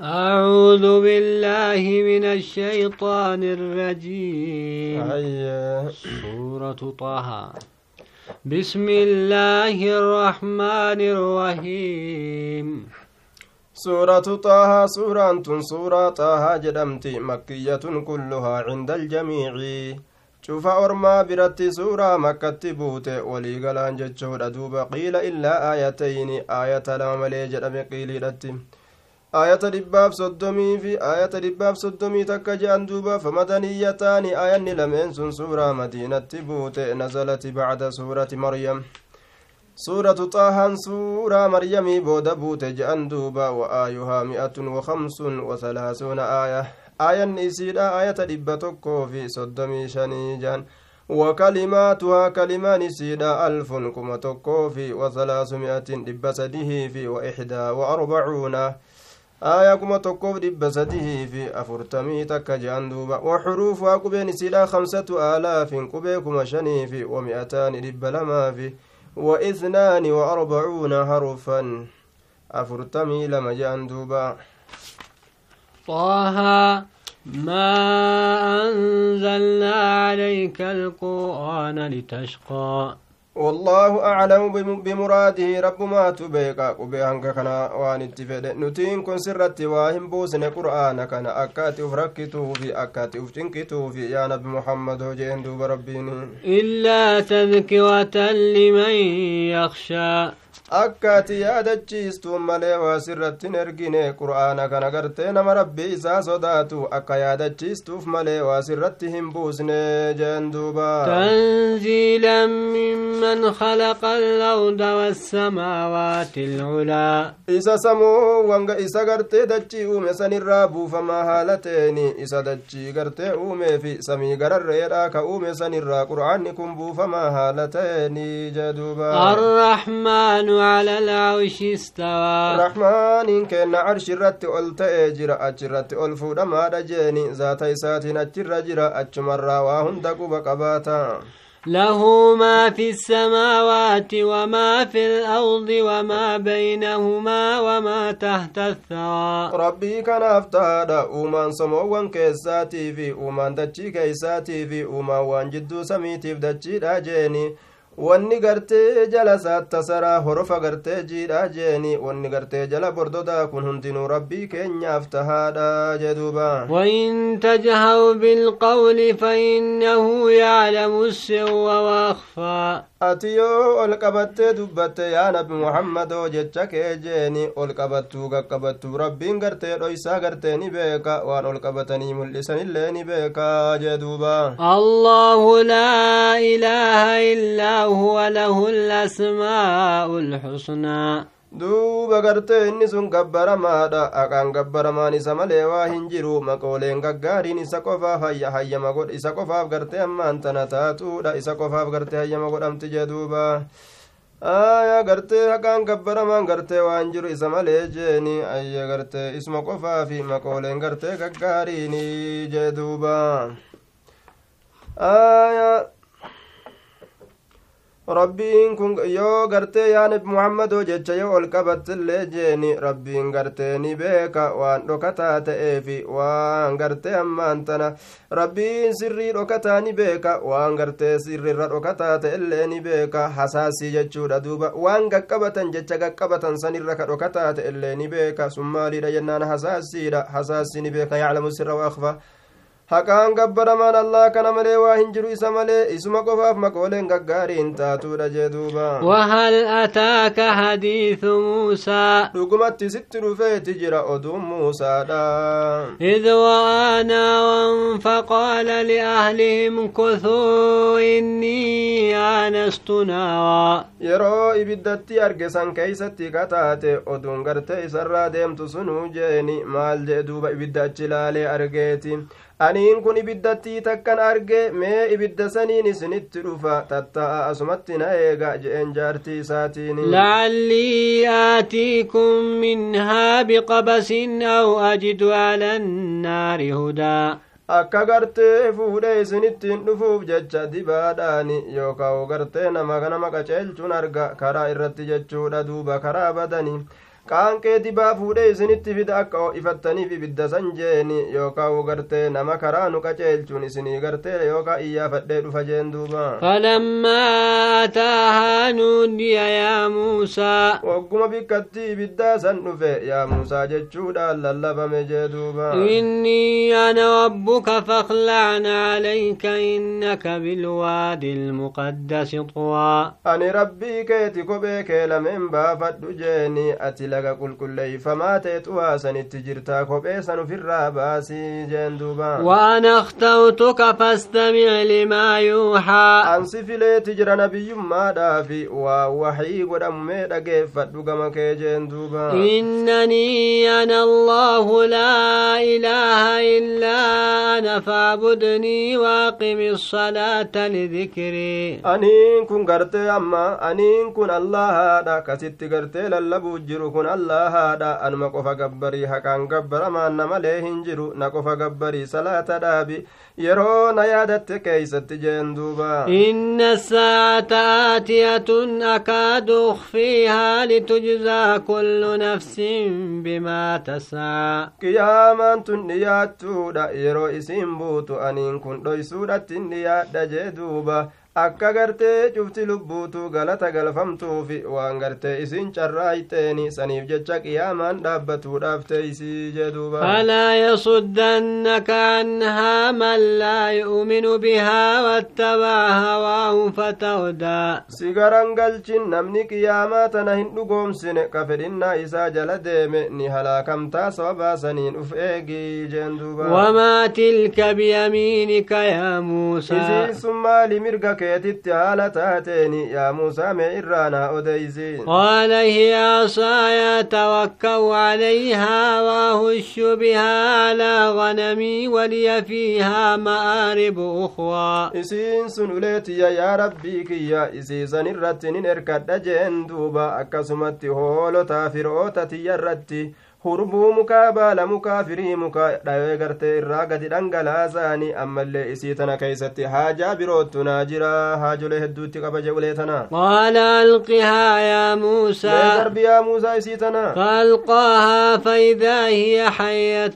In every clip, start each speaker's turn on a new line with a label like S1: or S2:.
S1: أعوذ بالله من الشيطان الرجيم.
S2: هيا
S1: سورة طه. بسم الله الرحمن الرحيم.
S2: سورة طه سورة سورة طه جدمت مكية كلها عند الجميع. شوف أرما برت سورة مكة بوت ولي قلان جتشود أدوب قيل إلا آيتين. آية لما ملي جدم قيل ayata dhibbaaf soddomii fi ayata dhibbaaf soddomii takka je'an duuba famadaniyyataani ayanni lameen sun suuraa madiinatti buute nazalati bacda suurati maryam suuratu xaahaan suuraa maryamii booda buute je'an duuba wa aayuhaa mi'atun wa kamsun wa salaasuuna aaya aayanni isiidha ayata dhibba tokkoo fi soddomii shanii je'an وكلماتها كلمان سيدا ألف كما تكوفي وثلاثمائة دب سديه في وإحدى وأربعون sadihii fi afurtamii takka je'an duuba waxuruufuhaa qubeen isiidha kamsatu aalaafin qubee kuma shanii fi wami'ataani dhibba lamaa fi وإثنان وأربعون حرفا أفرتمي لما جاء دوبا
S1: طه ما أنزلنا عليك القرآن لتشقى
S2: والله أعلم بمراده رب ما تبيك قبيهنك كنا وان اتفد نتين كن سرت واهم بوسن قرآن كنا أكات أفركتو في أكات أفتنكتو في يا نبي محمد وجين دوب ربيني.
S1: إلا تذكرة لمن يخشى
S2: akkaati yaadachiistuun malee waa sirrattin ergine qur'aana kana gartee nama rabbii isaa sodaatu akka yaadachiistuuf malee waa sirratti hin buusne jeen duuba
S1: tanziilan mimman khalaqa alawda wassamaawaati alculaa
S2: isa samuu wanga isa gartee dachii uume sanirraa buufamaa haala teeni isa dachii gartee uumee fi samii gararreedha ka uume sanirraa qur'aanni kun buufamaa haala teeni
S1: arrahmaanu على العرش استوى
S2: رحمن كان عرش رت ألت أجر أجرت ألفود ما رجيني ذات إسات أجر جرا أجمر واهن دقب قباتا
S1: له ما في السماوات وما في الأرض وما بينهما وما تحت الثرى
S2: ربي كان أفتاد أومان سموان كيساتي في أومان دجي كيساتي في أومان وان جدو سميتي في دجي wanni gartee jala saattasaraa horofa gartee jiidha jeeni wanni gartee jala bordodaa kun hundinuu rabbii keenyaaf tahaadha jeduuba
S1: wain tajharu bilqawli fainnahu yaclamu sirra waakfaa
S2: ati yoo ol qabattee dubbatte yaa nabi muhammadoo jecha kee jeeni ol qabattuu qaqqabattuu rabbiin gartee dhoysaa gartee ni beeka waan ol qabatanii mul'isanillee ni beeka jeduuba
S1: allahu laa ilaaha illaa هو له الأسماء الحسنى
S2: duuba gartee inni sun gabbaramaadha. Aqaan gabbaramaan isa malee waa hin jiru. Maqooleen gaggaariin isa qofaaf hayya hayyama godh isa qofaaf gartee ammaan tana taatuudha. Isa qofaaf gartee hayyama godhamti jee duuba. Aya gartee haqaan gabbaramaan gartee waan jiru isa malee jeeni. Ayya gartee isuma qofaafi maqooleen gartee gaggaariini jee duuba. Aya rabbiin kun yoo gartee yaa nabi muhammadoo jecha yoo ol qabattillee jeeni rabbiin gartee ni beeka waan dhokataa ta'eefi waan gartee ammaan tana rabbiin sirrii dhokataa ni beeka waan gartee sirrirra dhokataa ta'ellee ni beeka hasaasii jechuudha duuba waan gaqqabatan jecha gaqqabatan sanirra ka dhokataa ta'ellee ni beeka sun maaliidha jennaan hasaasiidha hasaasii ni beeka yaclamu sirra waakfa haqaan gabbaramaan allaa kana malee waa hin jiru isa malee isuma qofaaf maqooleen gaggaariin taatuudha jee duuba
S1: wahal ataaka hadiithu muusaa
S2: dhugumatti sitti dhufeeti jira oduun muusaadha
S1: id wa'aa naawan faqaala liahlihim kuthuu innii aanastu naawaa
S2: yeroo ibiddatti arge san keeysatti kataate oduun gartee isarraa deemtu sunuu jeeni maal jee duuba ibidda achi ilaalee argeeti aniin kun ibiddattii takkan arge mee ibidda saniin isinitti dhufa tatta'a asumatti na eega je'een jaartii isaatiin.
S1: Lacallii aatiikum minhaa biqabasin aw ajidu ala annaari hudaa.
S2: Akka gartee fuudhee isinittiin dhufuuf jecha dibaadhaani yookaa gartee nama nama qaceelchuun arga karaa irratti jechuudha duuba karaa badanii qaanqee dibaa fuudhee isinitti fida akka ifattaniif ibidda san jeeni yookaa gartee nama karaa nu qaceelchuun isinii gartee yookaa iyyaafadhee dhufa jeen duuba.
S1: Falammaa ataahaa nuudiya yaa muusaa.
S2: Wagguma bikkatti ibiddaa san dhufe yaa muusaa jechuudhaan lallabame jee duuba.
S1: Innii ana rabbuka fakhlacn calayka innaka bilwaadi ilmuqaddasi xuwaa
S2: ani rabbii keeti kophee kee lameen baafadhu jeeni ati laga qulqulleeyfamaa ta'e xu'aa sanitti jirtaa kophee san ufirraa baasii jeen duuba
S1: waana akhtawtuka fastamic limaa yuuxaa
S2: ansi fileeti jira nabiyyummaadhaafi waa waxii godhamumee dhageeffadhu gama kee jeen duuba
S1: innanii ana allahu laa ilaaha illaa ana faacbudnii waaqimi الصلاة لذكري
S2: aniin kun gartee amma aniin kun allahaadha kasitti gartee lallabuu jiru kun allahaadha anuma qofa gabbarii haqaan gabbaramaan na malee hin jiru na qofa gabbarii salaata dhaabi yeroo na yaadatte keeysatti jeen duuba
S1: إن الساعة آتية أكاد أخفيها لتجزى كل نفس بما تسعى
S2: qiyaamaan tun dhiyaattuudha yeroo isiin buutu aniin kun dhoysuudhattin dhiyaadha jee duuba akka gartee cufti lubbuutu galata galfamtuufi waan gartee isin carraayxeeni saniif jecha qiyaamaan dhaabbatuudhaaf teeysii jee duuba
S1: فلا يصدنك عنها من لا يؤمن بها واتبع هواه فتهدى
S2: sigaran galchin namni qiyaamaa tana hin dhugoomsine ka fedhinnaa isaa jala deeme ni halaakamtaa sababaa saniin uf eegii jeen duuba isiin sun maali mirga keetitti haala taateeni yaa muusaa mee irraanaa odeysi
S1: قال هي عصاي توكأ عليها وأهش بها على غنمي ولي فيها مآرب أخرى
S2: isiin sun uleetiyya yaa rabbii kiyya isiisan irratti nin erkadha jeen duuba akkasumatti hoolotaa fir'oota tiyya irratti hurbuu mukaa baala mukaa firii mukaa dhawee gartee irraa gadi dhangalaasa'anii ammallee isii tana keeysatti haajaa biroottu naa jira haajolee hedduutti qaba je ulee tana
S1: قال ألقها يا
S2: mee
S1: موسى
S2: darbi yaa muusaa isii tana
S1: فألقاها فإذا هي حية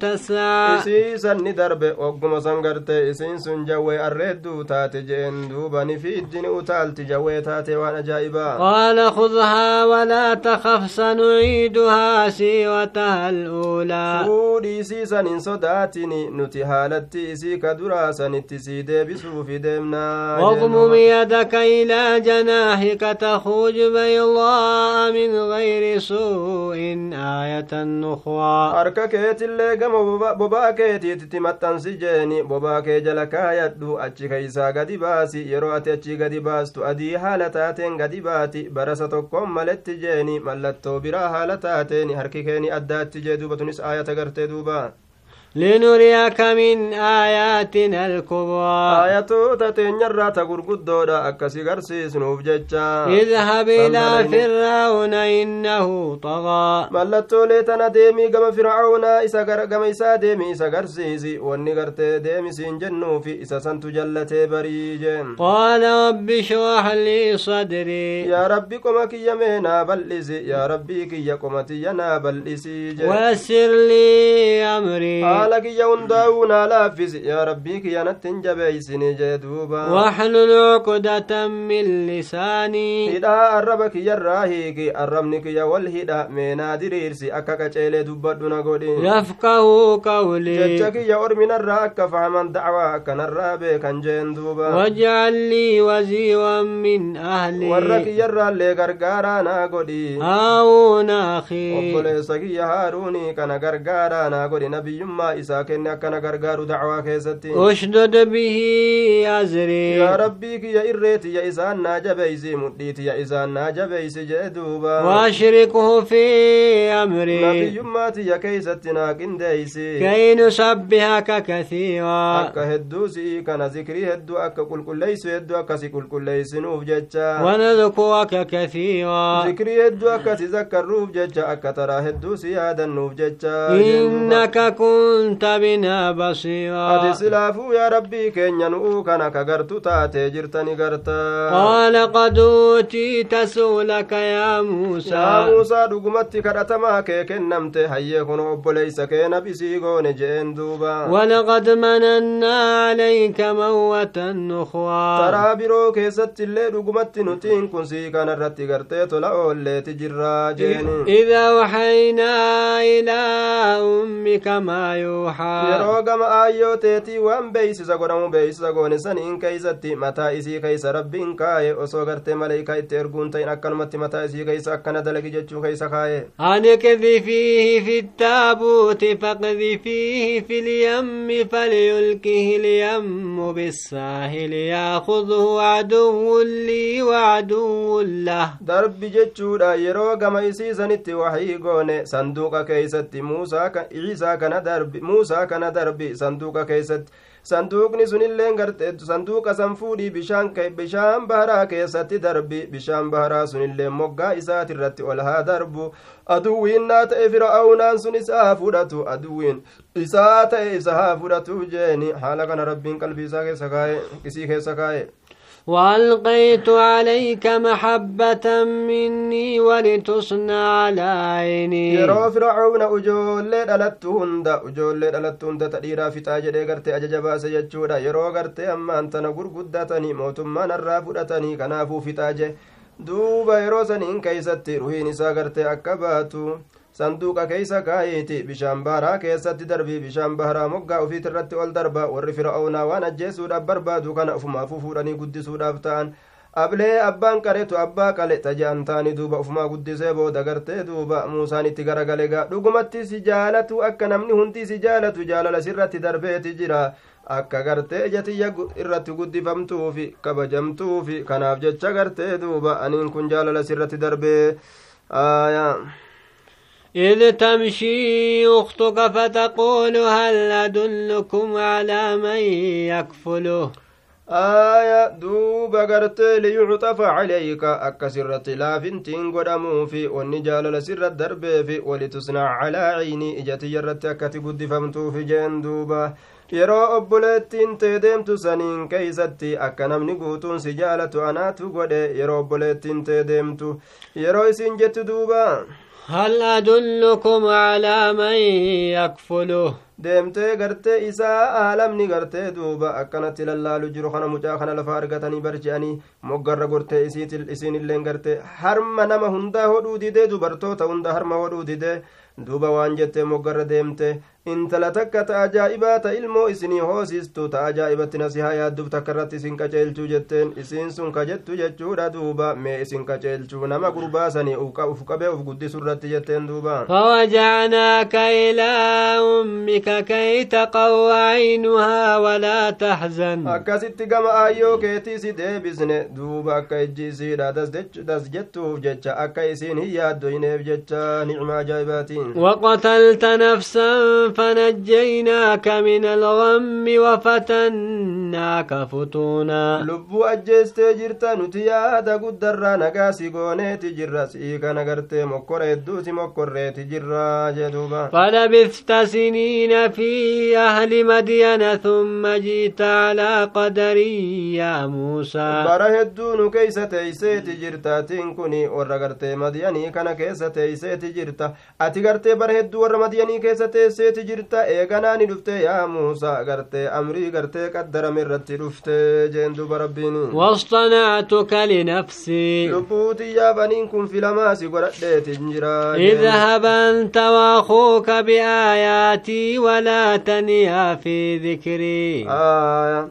S1: تسعى
S2: isii sanni darbe ogguma san gartee isiin sun jawwee arreedduu taate jeen duuba ni fiiddini utaalti jawwee taate waan ajaa'ibaa
S1: قال خذها ولا تخف سنعيدها سيرتها الأولى
S2: fuudhii isii san hin sodaatini nuti haalatti isii ka duraa sanitti sii deebisuufi deemnaa
S1: واضمم يدك إلى جناحك تخرج بيضاء من غير سوء آية أخرى
S2: harka keetillee gama boba- bobaa keetiitti maxxansi jeeni bobaa kee jala kaayadhu achi keeysaa gadi baasi yeroo ati achi gadi baastu adii haala taateen gadi baati barasa tokkoon maletti jeeni mallattoo biraa haala taateen harki keeni addaatti jee duuba tunis aayata gartee duuba
S1: لنريك من آياتنا الكبرى.
S2: آية تتين يرى تقرق الدودة أكسي قرسيس نوفجتشا
S1: اذهب إلى فرعون إنه طغى.
S2: ملت ليتنا ديمي قم فرعون إسا قم إسا ديمي إسا قرسيس ونقرت ديمي سين جنوفي إسا سنت جلت بريج
S1: قال ربي شرح لي صدري.
S2: يا ربي كما كي يمينا بلسي. يا ربي كي يقم تينا بلسي
S1: ويسر لي أمري.
S2: Haala kiyya hundaa'uu naa laaffisi yaa rabbii kiyya natti hin jabeeysini jee duuba
S1: واحلل عقدة من لساني
S2: hidhaa arraba kiyyarraa hiiki arrabni kiyya wal hidha meenaa diriirsi akka qaceelee dubbadhu na godhi
S1: يفقه قولي
S2: jecha kiyya orminarraa akka fahaman dacwaa akkanarraa beekan jeen duuba
S1: واجعل لي وزيرا من
S2: warra kiyyarraallee gargaaraa naa godhi
S1: هارون أخي
S2: obboleessa kiyya haaruunii kana gargaaraa naa godhi nabiyyummaa isaa kenne akkana gargaaru dacwaa keessatti
S1: اشدد به أزري
S2: rabbii kiyya irreetiyya isaan naa jabeeysi mudhiitiyya isaan naa jabeeysi jee duuba
S1: واشركه في أمري
S2: nabiyyummaa tiyya keeysatti naa qindeeysi
S1: كي نسبحك كثيرا
S2: akka hedduu si'ii kana zikrii hedduu akka qulqulleeysu hedduu akkasi qulqulleeysinuuf jecha
S1: ونذكرك كثيرا
S2: zikrii hedduu akkasi zakkarruuf jecha akka taraa hedduu si yaadannuuf jecha
S1: إنك كنت كنت بنا بصيرا
S2: silaafuu yaa rabbii keenya nu'uu kana ka gartu taate jirtani garta
S1: قال قد أوتيت سؤلك يا موسى
S2: muusaa dhugumatti kadhatamaa kee kennamte hayyee kun obboleeysa kee nabisii goone je'een duuba
S1: ولقد مننا عليك موة
S2: taraa biroo keessatti illee dhugumatti nutiin kun sii kana irratti gartee tola oolleeti jirraa jeeni
S1: إذا أوحينا إلى أمك ما يوحى
S2: yeroo gama aayyoo teetii waan beeysisa godhamu beeysisa goone saniin keeysatti mataa isii keeysa rabbiin kaaye osoo gartee maleeykaa itti erguun ta'in akkanumatti mataa isii keeysa akkana dalagi jechuu keeysa kaaye
S1: أن اقذفيه في التابوت فاقذفيه في اليم فليلقه اليم بالساحل ياخذه عدو لي وعدو له
S2: darbi jechuudha yeroo gama isii sanitti wahii goone sanduuqa keeysatti muusaa ciisaa kana darbi sunilleen garte sanduuqa san fuudhii bishaan ke- bishaan baharaa keessatti darbi bishaan baharaa sunillee moggaa isaati irratti ol haa darbu aduwwiin naa ta'e fir'aawnaan sun isa haa fudhatu aduwwiin isaa ta'e isa haa fudhatu jeeni haala kana rabbiin qalbii isaa keessa kaa'e isii keessa kaa'e
S1: وألقيت عليك محبة مني ولتصنع على عيني
S2: yeroo fir'aawna ujoollee dhalattu hunda ujoollee dhalattu hunda tadhiiraa fixaa jedhee gartee ajaja baase jechuudha yeroo gartee ammaan tana gurguddatanii mootummaan irraa fudhatanii kanaafuu fixaa je duuba yeroo saniin keeysatti ruhiin isaa gartee akka baatu sanduuqa keeysa kaayiiti bishaan baharaa keessatti darbii bishaan baharaa moggaa ufiit irratti ol darba warri fir'aawnaa waan ajjeesuudhaaf barbaadu kana ufumaafuu fuudhanii guddisuudhaaf ta'an ablee abbaan qareetu abbaa qale taja'an taanii duuba ufumaa guddisee booda gartee duuba muusaan itti garagale gaa dhugumatti si jaalatu akka namni hundi si jaalatu jaalala sirratti darbeeti jira akka gartee ijatiyya irratti guddifamtuufi kabajamtuufi kanaaf jecha gartee duuba aniin kun jaalala sirratti darbee aayaa
S1: إذ تمشي أختك فتقول هل أدلكم على من يكفله
S2: aaya duuba gartee liyucxafa calayka akka sirratti laafintiin godhamuufi wanni jaalala sirra darbeefi walitusnac calaa ciynii ijatiyya irratti akkati guddifamtuufi jeen duuba yeroo obboleettiin tee deemtu saniin keeysatti akka namni guutuun si jaalatu anaatu godhe yeroo obboleettiin tee deemtu yeroo jettu duuba
S1: هل أدلكم على من يكفله
S2: deemtee gartee isaa aalamni gartee duuba akkanatti lallaalu jiru kana mucaa kana lafa argatanii barji'anii moggarra gortee isiin illeen gartee harma nama hundaa hodhuu didee dubartoota hunda harma hodhuu didee duuba waan jettee moggarra deemte intala takka ta ajaa'ibaa ta ilmoo isinii hoosistu ta ajaa'ibatti nasihaa yaadduuf takka irratti isin qaceelchuu jetteen isiin sun kajettu jechuudha duuba mee isin qaceelchuu nama gurbaasanii uf qabee uf guddisu irratti jetteen duuba
S1: فوجعناك إلى أمك كي تقر عينها ولا تحزن
S2: akkasitti gama aayyoo keetii si deebisne duuba akka ijji isiidha das jettuuf jecha akka isiin hin yaaddoyneef jecha nicma ajaa'ibaatiin
S1: وقتلت نفسا فنجيناك من الغم وفتناك فتونا.
S2: لبو أجيست جرتا نتيا دقود درا نقاسي قوني تجرا سيكا نقرت مكورة الدوس مكورة تجرا جدوبا.
S1: فلبثت سنين في أهل مدينة ثم جيت على قدري يا موسى.
S2: بره الدون كيسة تيسي تجرتا تنكني ورقرت مدياني كان كيسة تيسي تجرتا أتقرت بره الدور مدياني كيسة تيسي teesseeti jirta eeganaa ni dhufte yaa muusaa gartee amrii gartee qaddarame irratti dhufte jeen duuba rabbiin
S1: واصطنعتك لنفسي
S2: lubbuu xiyyaaf aniin kun filamaa si godhadheetin jira
S1: اذهب أنت وأخوك بآياتي ولا تنيا في ذكري
S2: Aayaa.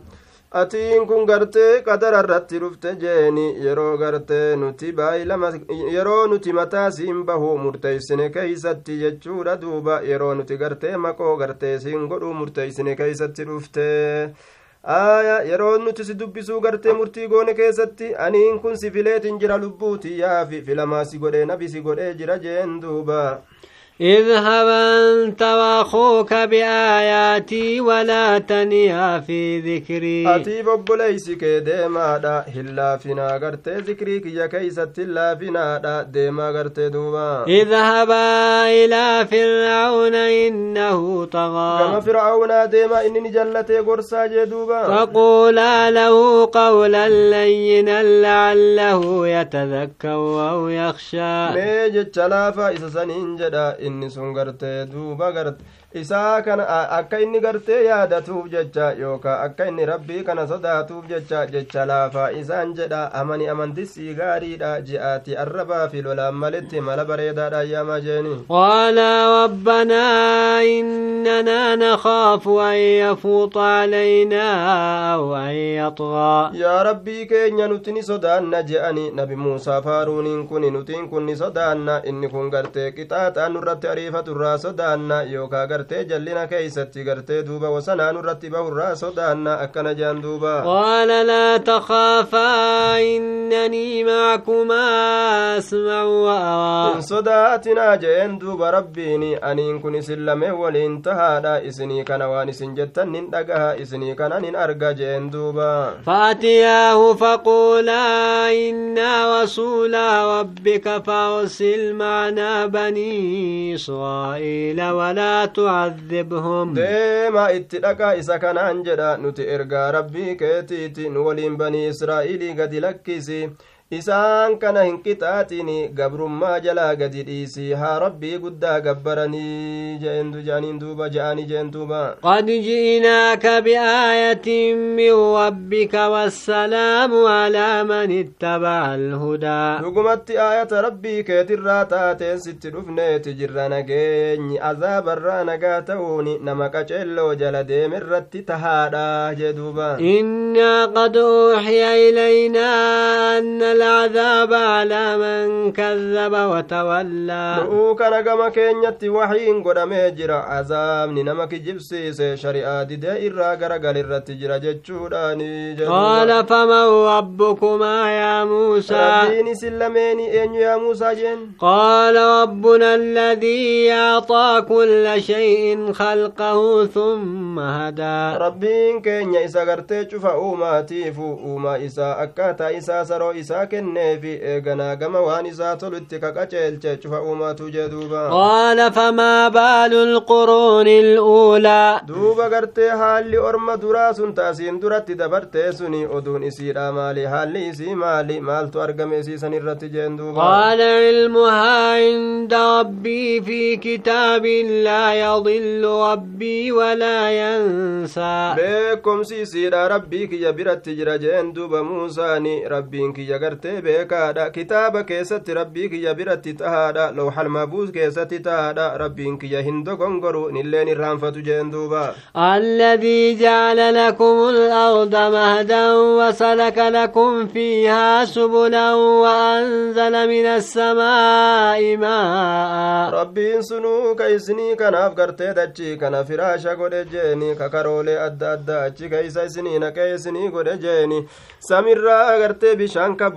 S2: Atiin kun gartee qadara irratti dhufte jeeni yeroo gartee nuti baay'ilama yeroo nuti mataa siin bahu murteeysine keeysatti jechuudha duuba yeroo nuti gartee maqoo gartee siin godhuu murteeysine keeysatti dhufte aya yeroo nuti si dubbisuu gartee murtii goone keessatti aniin kun si fileetin jira lubbuuti yaafi filamaa si godhee nabi si godhee jira jeen duuba
S1: اذهب أنت وأخوك بآياتي ولا تنيا في ذكري.
S2: أتي ببليسك ديما دا هلا فينا غرتي ذكري كي كيست هلا فينا دا ديما غرتي دوبا.
S1: اذهبا إلى فرعون إنه طغى.
S2: كما فرعون ديما إني جلتي قرصا جدوبا
S1: فقولا له قولا لينا لعله يتذكر أو يخشى.
S2: ميجت شلافا إسا سنين جدا inni sun gartee duuba garte isaa kana akka inni gartee yaadatuuf jecha yookaan akka inni rabbii kana sodaatuuf jecha jecha laafaa isaan jedha amani amantisii gaariidha ji'aati arrabaa fi lolaan malitti mala bareedaadha ayyaama jeeni
S1: إننا نخاف أن يفوط علينا أو أن يطغى.
S2: يا ربي كي نتني صدان جاني نبي موسى فارون. إن كن نتين كن صدان إن كن غرتي كتات أن نرد تعريفة الرأس صدان يوكا غرتي جلنا كيست غرتي دوبا وسنا نرد تبه الرأس صدان أكنا جان
S1: دوبا. قال لا تخافا إنني معكما أسمع
S2: وأرى. صداتنا جاين دوبا ربيني. أن كن سلمي ولنتهى waliin tahaadha isinii kana waan isin jettan nin dhagaha isinii kana nin arga jeen duuba
S1: فأتياه فقولا إنا رسولا ربك فأرسل معنا بني إسرائيل ولا تعذبهم
S2: deema itti dhaqaa isa kanaan jedha nuti ergaa rabbii keetiiti nu waliin banii israa'iilii gadi lakkisi isaan kana hin qixaaxin gabrummaa jalaa gadi dhiisi haa rabbii guddaa gabbaranii jeendu jaaniin duuba ja'anii jeen duuba
S1: قد جئناك بآية من ربك والسلام على من اتبع الهدى
S2: dhugumatti aayata rabbii keetirraa taateen sitti dhufneeti jirra nageenyi azaabarraa nagaa ta'uun nama qaceelloo jala deemirratti tahaadha jee duuba
S1: إنا قد أوحي إلينا أن العذاب على من كذب وتولى.
S2: أوك رقم كينية وحين قد ميجر عذاب نمك جبسي سيشري دائر راقر قال الرتجر جتشوراني
S1: قال فمن ربكما يا موسى؟
S2: ربيني سلميني إن يا موسى جن.
S1: قال ربنا الذي أعطى كل شيء خلقه ثم هدى.
S2: ربين كينية إسا قرتي شفا أوما تيفو أوما إسا أكاتا إسا سرو إسا kenneefi eeganaa gama waan isaa tolu itti kaqaceelche cufa uumaatu jee duuba
S1: قال فما بال القرون الأولى
S2: duuba gartee haalli orma duraa sun taasiin duratti dabartee suni oduun isiidha maali haalli isii maali maaltu argame isiisan irratti jeen duuba
S1: قال علمها عند ربي في كتاب لا يضل ربي ولا ينسى
S2: beekomsi isiidha rabbii kiyya biratti jira jeen duuba muusaani rabbiin kiyya gartee beekaadha kitaaba keessatti rabbii kiyya biratti tahaadha lawxal mabuus keessatti tahaadha rabbiin kiyya hin dogongoru nilleen irraanfatu jeen duuba
S1: الذي جعل لكم الأرض مهدا وسلك لكم فيها سبلا وأنزل من السماء ماء
S2: rabbiin sunuu ka isinii kanaaf gartee dachii kana firaasha godhe jeeni kakaroolee adda addaa achi keeysa isinii naqee isinii godhe jeeni samirraa gartee bishaan ka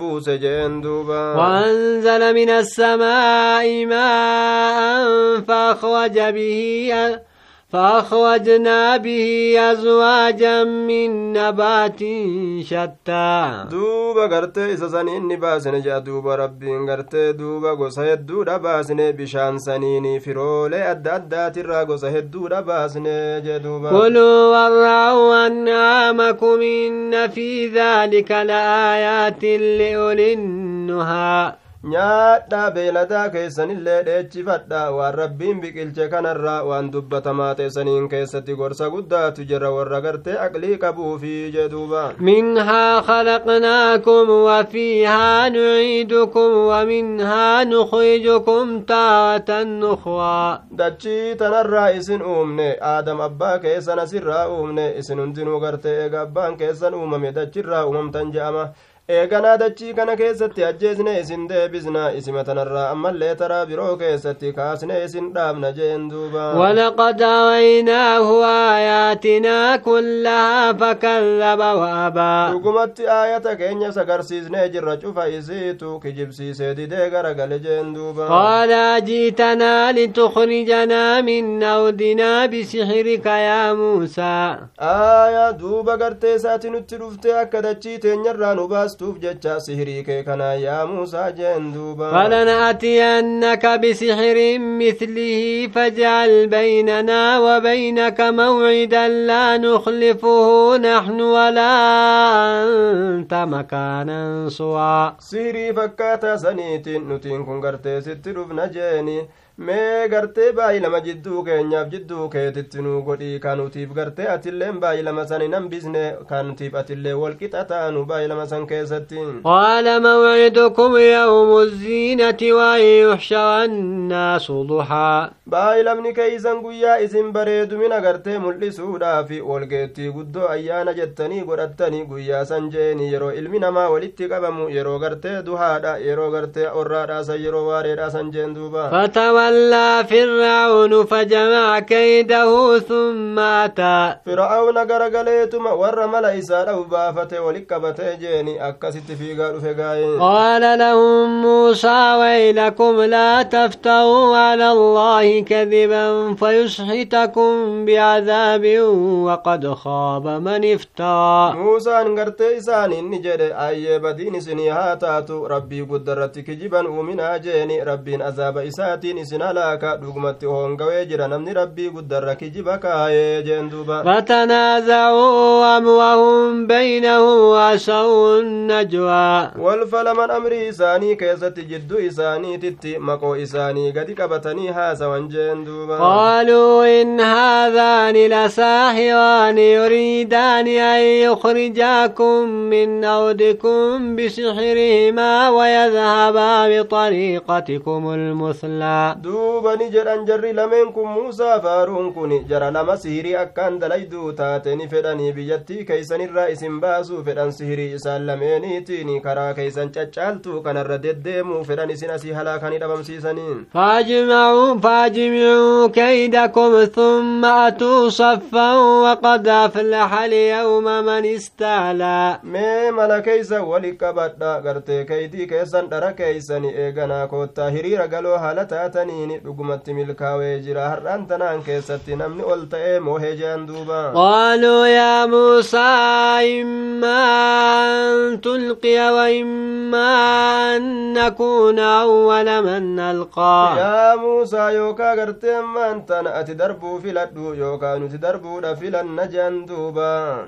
S1: وأنزل من السماء ماء فأخرج به فأخرجنا به أزواجا من نبات شتى.
S2: دوبا غرت إذا سنين نباسنا جا دوبا ربي غرت دوبا غسهد دورا باسنا بشان سنيني في أدد دات را غسهد دودا باسنا جا دوبا.
S1: كلوا ورعوا أنعامكم إن في ذلك لآيات لأولي النهى.
S2: nyaadhaa beeladaa keessanillee dheechifadha. Waan rabbiin biqilche kanarraa waan dubbatamaa teessaniin keessatti gorsa guddaatu jira. Warra gartee aqlii qabuufi jedhuuba
S1: minhaa khalaqnaakum wafiihaa nuciidukum waminhaa nukhrijukum taatan nukhraa
S2: dachii tanarraa isin uumne aadam abbaa keessan asirraa uumne isin hundinuu gartee eega abbaan keessan uumame dachirraa uumamtan je'ama. Eeganaa dachii kana keessatti ajjeesne isin deebisna isima tanarraa ammallee taraa biroo keessatti kaasne isin dhaabna jeen duuba
S1: ولقد أريناه آياتنا كلها فكذب وأبى
S2: dhugumatti aayata keenya sagarsiisnee jirra cufa isiitu kijibsiisee didee garagale jeen duuba
S1: قال جئتنا لتخرجنا من أرضنا بسحرك يا موسى
S2: aayaa duuba gartee isaati nutti dhufte akka dachii teenyarraa nu baastuuf jecha sihirii kee kana yaa muusaa jeen duuba
S1: فلنأتينك بسحر مثله فاجعل بيننا وبينك موعدا لا نخلفه نحن ولا أنت مكانا سوى
S2: sihirii fakkaataa saniitiin nutiin kun gartee sitti dhufna jeeni mee gartee baay'ilama jidduu keenyaaf jidduu keetitti nuu godhii kanutiif gartee atilleen baay'ilama san hin hambisne kanutiif atillee walqixa taanu baay'ilama san keessatti.
S1: Qaala mawcidukum yawmu ziinati waan yuxshara annaasu duhaa
S2: baay'ilamni keeysan guyyaa isin bareedumina gartee mul'isuudhaaf walgeettii guddoo ayyaana jettanii godhattanii guyyaa san jeeni yeroo ilmi namaa walitti qabamu yeroo gartee duhaadha yeroo gartee orraadhaasan yeroo waareedhaasan jeen duuba.
S1: فتولى فرعون فجمع كيده ثم أتى.
S2: فرعون غرغليتما ورم ليس له بافته ولكبته جيني أكست في قالوا في
S1: قال لهم موسى ويلكم لا تفتروا على الله كذبا فيسحتكم بعذاب وقد خاب من
S2: افتى موسى انغرتي ساني نجد أي بدين سنيها ربي قدرتك جبا ومنا جيني. ربي أذاب إساتي isin halaaka dhugumatti hoongawee jira namni rabbii guddarra kijiba kaayee jeen duuba
S1: فتنازعوا أمرهم بينهم وأسروا النجوى
S2: wal falaman amrii isaanii keessatti jidduu isaaniititti maqoo isaanii gadi qabatanii haasawan jeen duuba
S1: قالوا إن هذان لساحران يريدان أن يخرجاكم من أرضكم بسحرهما ويذهبا بطريقتكم المثلى
S2: duuba ni jedhan jarri lameen kun muusaa faaruun kun jara lama sihirii akkaan dalayduu taate ni fedhanii biyyattii keeysanirraa isin baasuu fedhan sihirii isaan lameeniitiin karaa keeysan caccaaltuu kanarra deddeemuu fedhan isin asii halaakanii dhabamsiisaniin
S1: فاجمعوا كيدكم ثم أتوا صفا وقد أفلح اليوم من استعلى
S2: mee mala keeysa wali qabadha gartee keeydii keessan dhara keeysani eeganaa koottaa hiriira galoo haala taataniin dhugumatti milkaawee jira har'aan tanaan keessatti namni ol ta'ee moohee jean duuba
S1: قالوا يا موسى إما أن تلقي وإما أن نكون أول من نلقى
S2: yaa muusaa yookaa gartee ammaan tana ati darbuu filadhu yookaa nuti darbuudha filanna jean duuba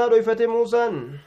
S2: sodaa dhoyfate muusaan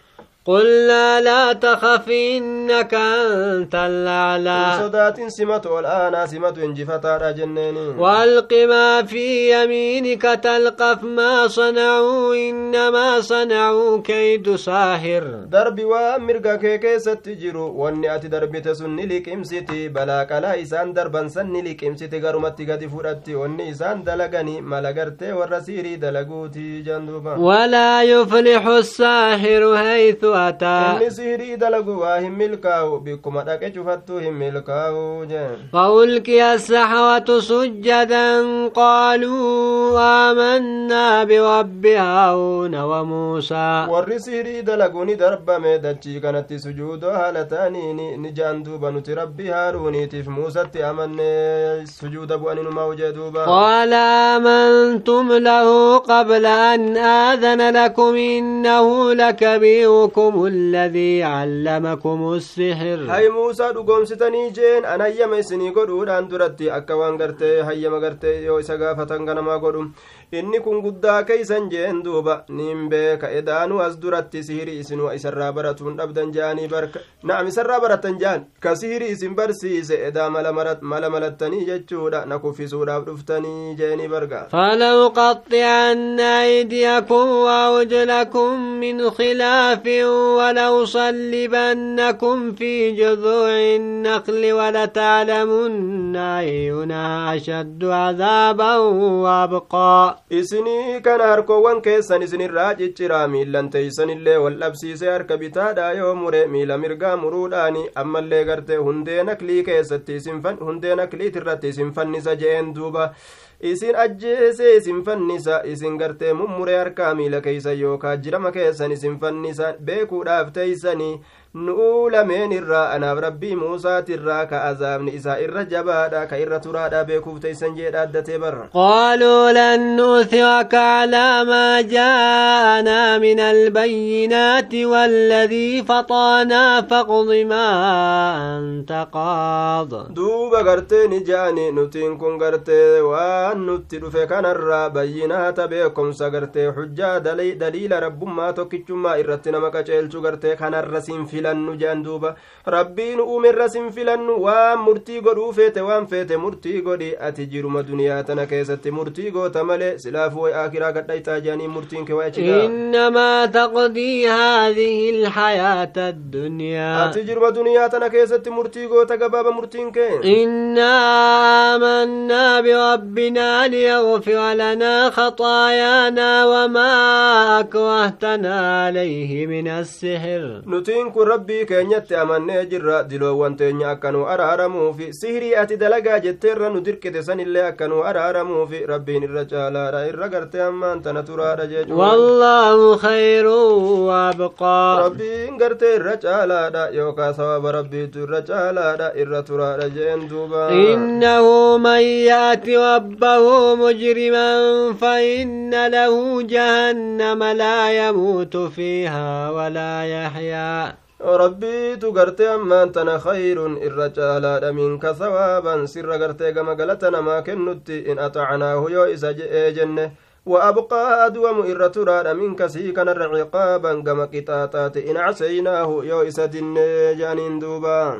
S1: قلنا لا تخف إنك أنت الأعلى.
S2: سدات سمت والآن سمت انجفت على جنين.
S1: وألق ما في يمينك تلقف ما صنعوا إنما صنعوا كيد ساحر
S2: درب وأمرك كي كي ستجرو وأني درب تسن لك امسيتي بلا كلا إسان دربا سن لك امسيتي قرمت قد فرأت وأني إسان دلقني ملقرت والرسيري دلقوتي جندوبا.
S1: ولا يفلح الساهر هيث أتى
S2: inni siirii dalagu waa hin milkaa'u bikkuma dhaqe cufattuu hin milkaa'u jeen
S1: فألقي السحرة سجدا قالوا آمنا برب هارون وموسى
S2: warri siirii dalagu ni darbame dachii kanatti sujuudoo haala ta'aniin ni jaan duuba nuti rabbii haaruuniitiif muusatti amanne sujuuda bu'aninumaa jee duuba
S1: قال آمنتم له قبل أن آذن لكم إنه لكبيركم الذي علمكم السحر
S2: hay muusaa dhugoomsitanii jeen an hayyama isinii godhuudhaan duratti akka waan gartee hayyama gartee yoo isa gaafatan ganamaa godhu inni kun guddaa keeysan jeen duuba nin beeka edaanuu as duratti sihirii isinuu isarraa baratuun dhabdan jaanii barka na'am isarraa baratan jaan ka sihirii isin barsiise edaa mala malattanii jechuudha na kuffisuudhaaf dhuftanii jeeni barga
S1: فلأقطعن أيديكم وأرجلكم من خلاف ولأصلبنكم في جذوع النخل ولتعلمن أينا أشد عذابا وأبقى
S2: isinii kana harkoowwan keessan isinirraa cicciraa miillan teeysanillee wal dhabsiisee harka bitaadha yoo mure miila mirgaa muruudhaani ammallee gartee hundee naklii keessatti hundee nakliitirratti isin fannisa je'een duuba isin ajjeesee isin fannisa isin gartee mummuree harkaa miila keeysan yookaa jirama keessan isin fannisa beekuudhaaf teeysanii nu'uu lameen irraa anaaf rabbii muusaatirraa ka azaabni isaa irra jabaadha ka irra turaadha beekuuf teeysan jee dhaaddatee barra
S1: qaaluu lan nu'thiraka calaa maa jaa'anaa min albayyinaati waalladii faxaanaa faqdi maa anta qaad
S2: duuba gartee ni ja'ani nutiin kun gartee waan nutti dhufe kanarraa bayyinaata beekomsa gartee xujjaa daliila rabbummaa tokkichummaa irratti nama qaceelchu gartee kanarra siin fil filannu jean duuba rabbiin uumerra sin filannu waan murtii godhuu feete waan feete murtii godhi ati jiruma duniyaa tana keessatti murtii goota malee silaaf way akiraa gadhaytaa jeanii murtiin kee
S1: innamaa taqdii haadihi alxayaata addunyaa
S2: ati jiruma duniyaa tana keessatti murtii goota gabaaba murtiin kee
S1: innaa amannaa birabbinaa liyaghfira lanaa khaxaayaanaa wamaa akrahtanaa alayhi min assihir
S2: nutiin kun rabbii keenyatti amannee jirra diloowwan teenya akka nu araaramuufi sihirii ati dalagaa jetteerra nu dirqite sanillee akka nu araaramuufi rabbiin irra caalaadha irra gartee ammaan tana turaadha
S1: jechuwallaahu khayrun waabqaa
S2: rabbiin gartee irra caalaadha yookaa sababa rabbiitu irra caalaadha irra turaadha jeen duuba
S1: innahu man yaati rabbahu mujriman fainna lahu jahannama laa yamuutu fiihaa walaa yaxyaa
S2: rabbiitu gartee ammaan tana khayrun irra caalaadha minka sawaaban sirra gartee gama galata namaa kennutti in axacnaahu yoo isa je'ee jenne aduwamu irra turaadha minka sii kanarra ciqaaban gama qixaaxaate in casaynaahu yoo isa dinnee je'aniin duubaa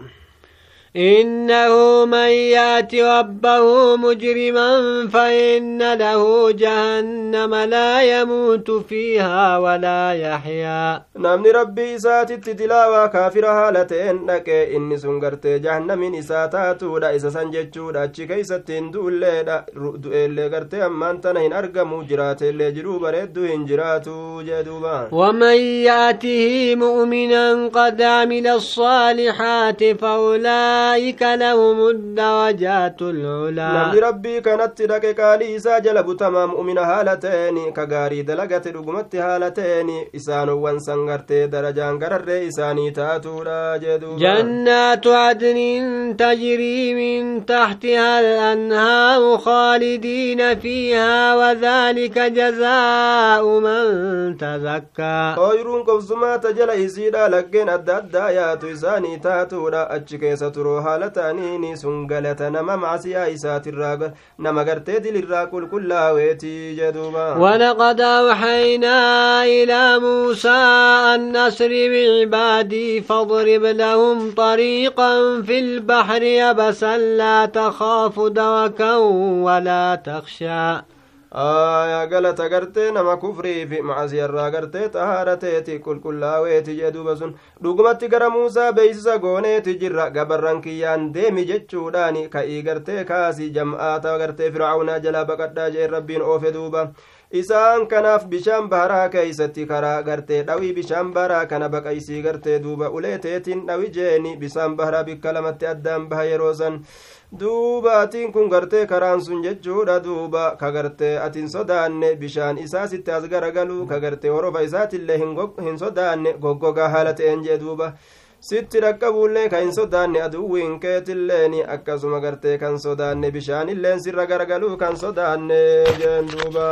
S1: إنه من يأت ربه مجرما فإن له جهنم لا يموت فيها ولا يحيا.
S2: نمني ربي إساتت تلاوى كافر هالتين لك إني سنغرت جهنم إساتاتو. دا إسا سنججو. دا أتشي كيستين دولي. دا رؤدو غرت أمان تنهن أرقمو جرات اللي جرو بريدو هنجراتو جدوبا.
S1: ومن يأته مؤمنا قد عمل الصالحات فأولئك أولئك لهم الدرجات العلى
S2: نبي ربي كانت لك قالي إسا جلب تمام مؤمن هالتين كغاري دلغت رقمت هالتين إسان وانسنغرت درجان غرر إساني تاتورا جدوبا
S1: جنات عدن تجري من تحتها الأنهار خالدين فيها وذلك جزاء من تزكى.
S2: أويرون قبزما تجل إسيدا لقين أدى أدى إساني تاتورا أجي ترو yeroo haala ta'aniini sun galata nama macsiyaa isaatirraa nama gartee dilirraa qulqullaaweeti jeduuba
S1: ولقد أوحينا إلى موسى أن أسر بعبادي فاضرب لهم طريقا في البحر يبسا لا تخاف دركا ولا تخشى
S2: galata gartee nama kufrii fi macasiyarraa gartee xahaarateeti qulqullaaweeti jee duuba sun. Dhugumatti gara muusaa beeysisa gooneeti jirra gabarran kiyyaan deemi jechuudhaani ka'ii gartee kaasi jam'aata gartee fircaunaa jalaa baqadhaa jeen rabbiin oofe duuba. Isaan kanaaf bishaan baharaa keeysatti karaa gartee dhawii bishaan baharaa kana baqaysii gartee duuba. Uleeteetiin dhawi jeeni bishaan baharaa bikka lamatti addaan baha yeroo san duuba atiin kun gartee karaan sun jechuudha duuba ka gartee atin sodaanne bishaan isaa sitti as garagalu ka gartee horofa isaatillee hin sodaanne goggogaa haala ta'een jee duuba sitti dhaqqabuullee ka hin sodaanne aduwwiin keetilleen akkasuma gartee kan sodaanne bishaanilleen sirra garagaluu kan sodaanne jeen duuba